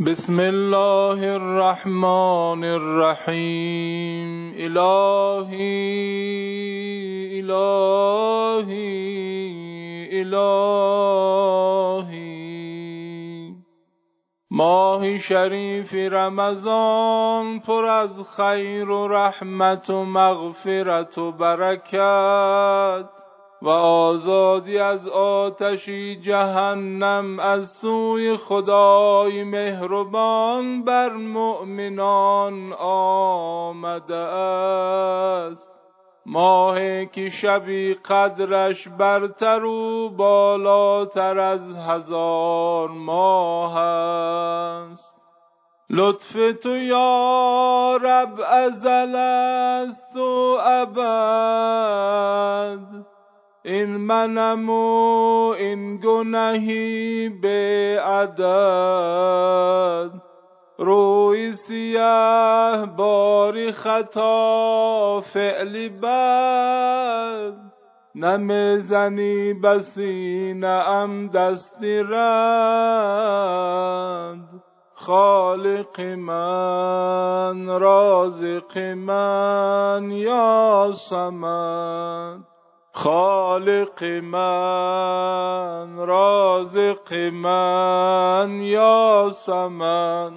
بسم الله الرحمن الرحیم. الهی الهی الهی. ماه شریف رمضان پر از خیر و رحمت و مغفرت و برکت. و آزادی از آتشی جهنم از سوی خدای مهربان بر مؤمنان آمده است. ماهی که شبی قدرش برتر و بالاتر از هزار ماه است. لطف تو یا رب ازل است و ابد. این منم و این گنهی به عدد. روی سیاه باری خطا فعلی بد. نمی‌زنی بسی ام دستی رد. خالق من رازق من یا سمد خالق من رازق من یا سمن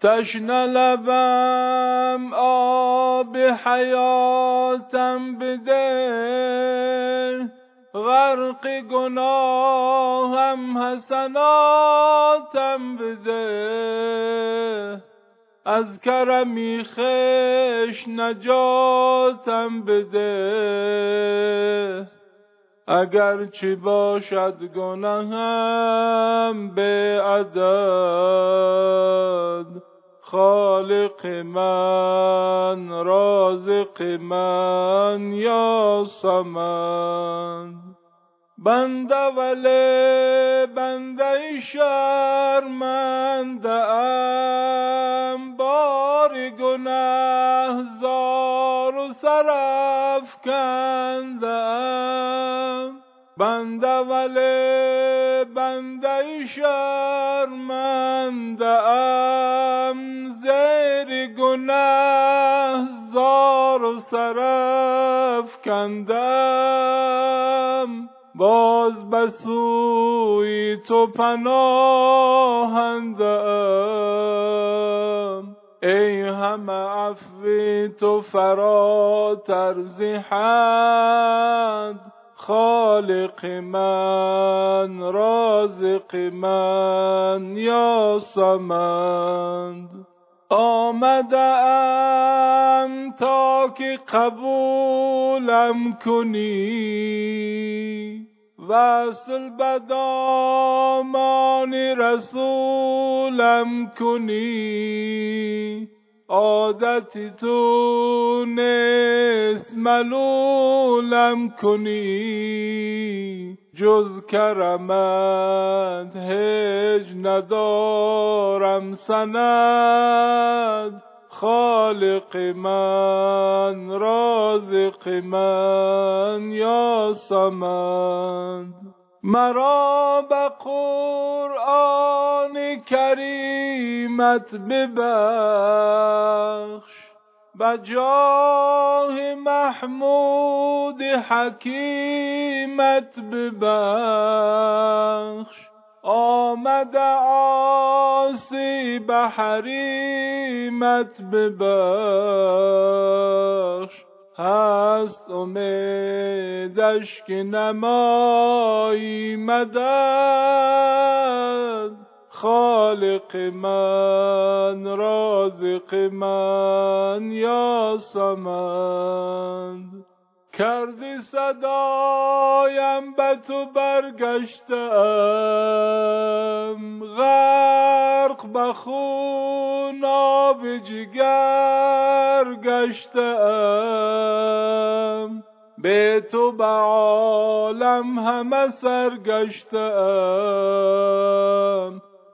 تشن لبم آب حیاتم بده غرق گناهم حسناتم بده. از کرمی خش نجاتم بده. اگر چی باشد گناهم به عدد خالق من رازق من یا سمن. بنده ولی بنده شرمنده ام. بار گناه زار و سرف کنده ام. بنده ولی بنده شرمنده ام. زیر گناه زار و سرف کندم بسوی تو پناهندم ای همه عفوی تو فراتر حد خالق من رازق من یا سمند. آمدم تا که قبولم کنی. وصل بدامان رسولم کنی. عادتی تو نیست ملولم کنی. جز کرمت هج ندارم سند. خالق من رازق من یا سمد مرا به قرآن کریمت ببخش. بجاه محمود حکیمت ببخش. آمد آسی به حریمت ببخش هست امیدش که نمایی مدد. خالق من رازق من یا سمند. کردی صدایم به تو برگشتم. غرق به خون آب جگر گشتم. به تو به عالم همه سرگشتم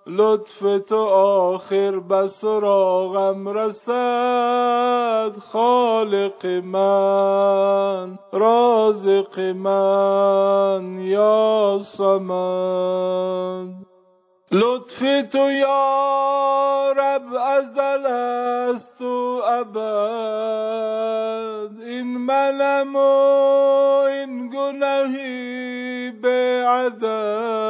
لطف تو آخر به سراغم رسد خالق من رازق من یا سمد لطف تو یا رب ازل است و ابد. این منم و این گناهی به عدد.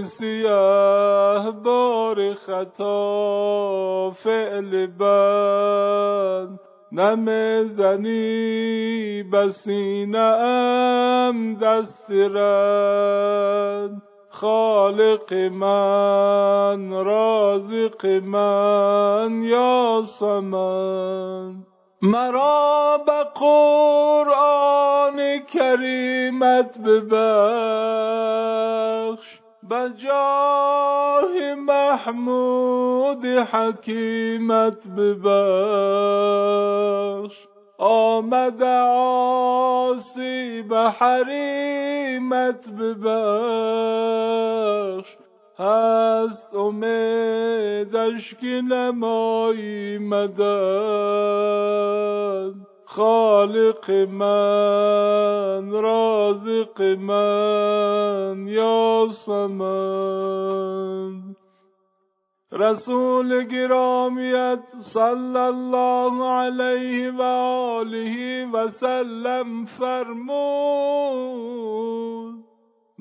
سیاه بار خطا فعل بد نم زنی بسینه ام دست رد خالق من رازق من یا سمن. مرا به قرآن کریمت ببخش بجاه محمود حکیمت ببخش. آمد عاصی به حریمت ببخش. هست امیدش که نمایی مدد. خالق من رازق من یا رسول گرامیت صلی الله علیه و آله و سلم فرمود.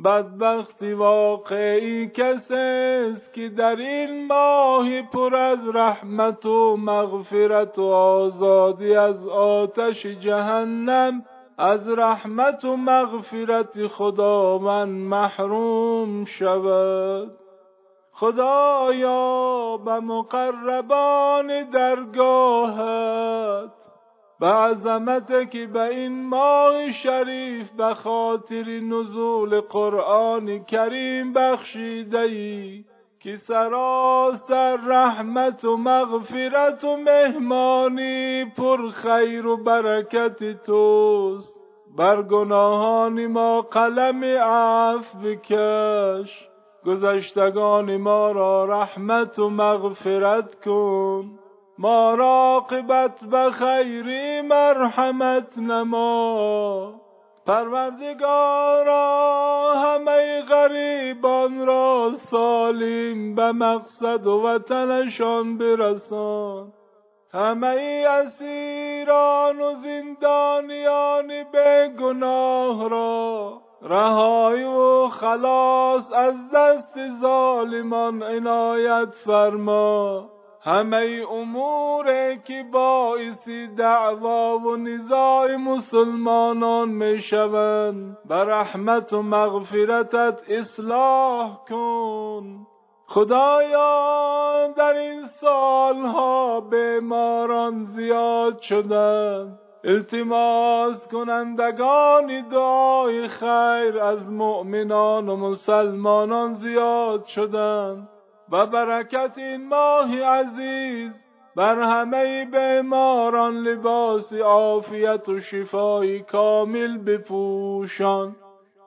بدبختی واقعی کسی است که در این ماه پر از رحمت و مغفرت و آزادی از آتش جهنم از رحمت و مغفرت خداوند محروم شود. خدایا به مقربان درگاهت. به که به این ماه شریف به خاطر نزول قرآن کریم بخشیده ای که سراسر رحمت و مغفرت و مهمانی پر خیر و برکت توست. بر گناهان ما قلم عفو بکش. گذشتگان ما را رحمت و مغفرت کن. ما راقبت به خیری مرحمت نما. پروردگارا همه غریبان را سالم به مقصد و وطنشان برسان. همه اسیران و زندانیان به گناه را رهایی و خلاص از دست ظالمان عنایت فرما. همه امور که باعث دعوا و نزاع مسلمانان می شوند به رحمت و مغفرتت اصلاح کن. خدایا در این سالها بیماران زیاد شدند. التماس کنندگان دعای خیر از مؤمنان و مسلمانان زیاد شدند. و برکت این ماه عزیز بر همه بیماران لباس عافیت و شفای کامل بپوشان.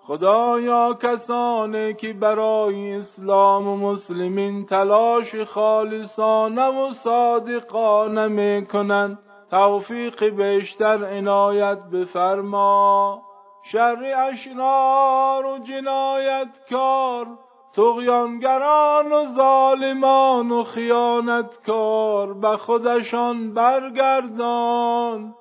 خدایا کسانی که برای اسلام و مسلمین تلاش خالصانه و صادقانه می‌کنند توفیق بیشتر عنایت بفرما. شر اشنار و جنایتکار تغیانگران و ظالمان و خیانتکار به خودشان برگردان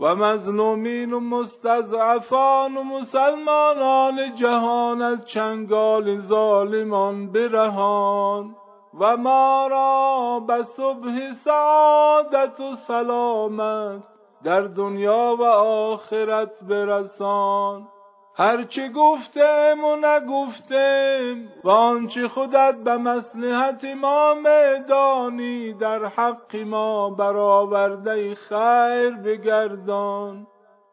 و مظلومین و مستضعفان و مسلمانان جهان از چنگال ظالمان برهان و ما را به صبح سعادت و سلامت در دنیا و آخرت برسان. هرچه گفتم و نگفتم و آنچه خودت به مسلحت ما میدانی در حق ما برآورده خیر بگردان.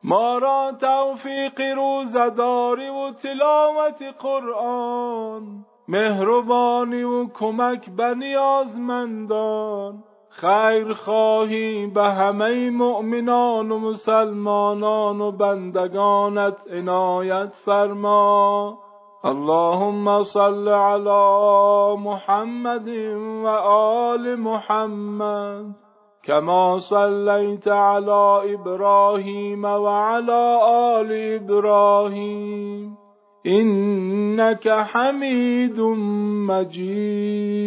ما را توفیق روزداری و تلاوت قرآن مهربانی و کمک به نیازمندان. خیر خواهی به همه مؤمنان و مسلمانان و بندگانت عنایت فرما. اللهم صل على محمد و آل محمد كما صليت على ابراهيم وعلى آل ابراهيم إنك حميد مجيد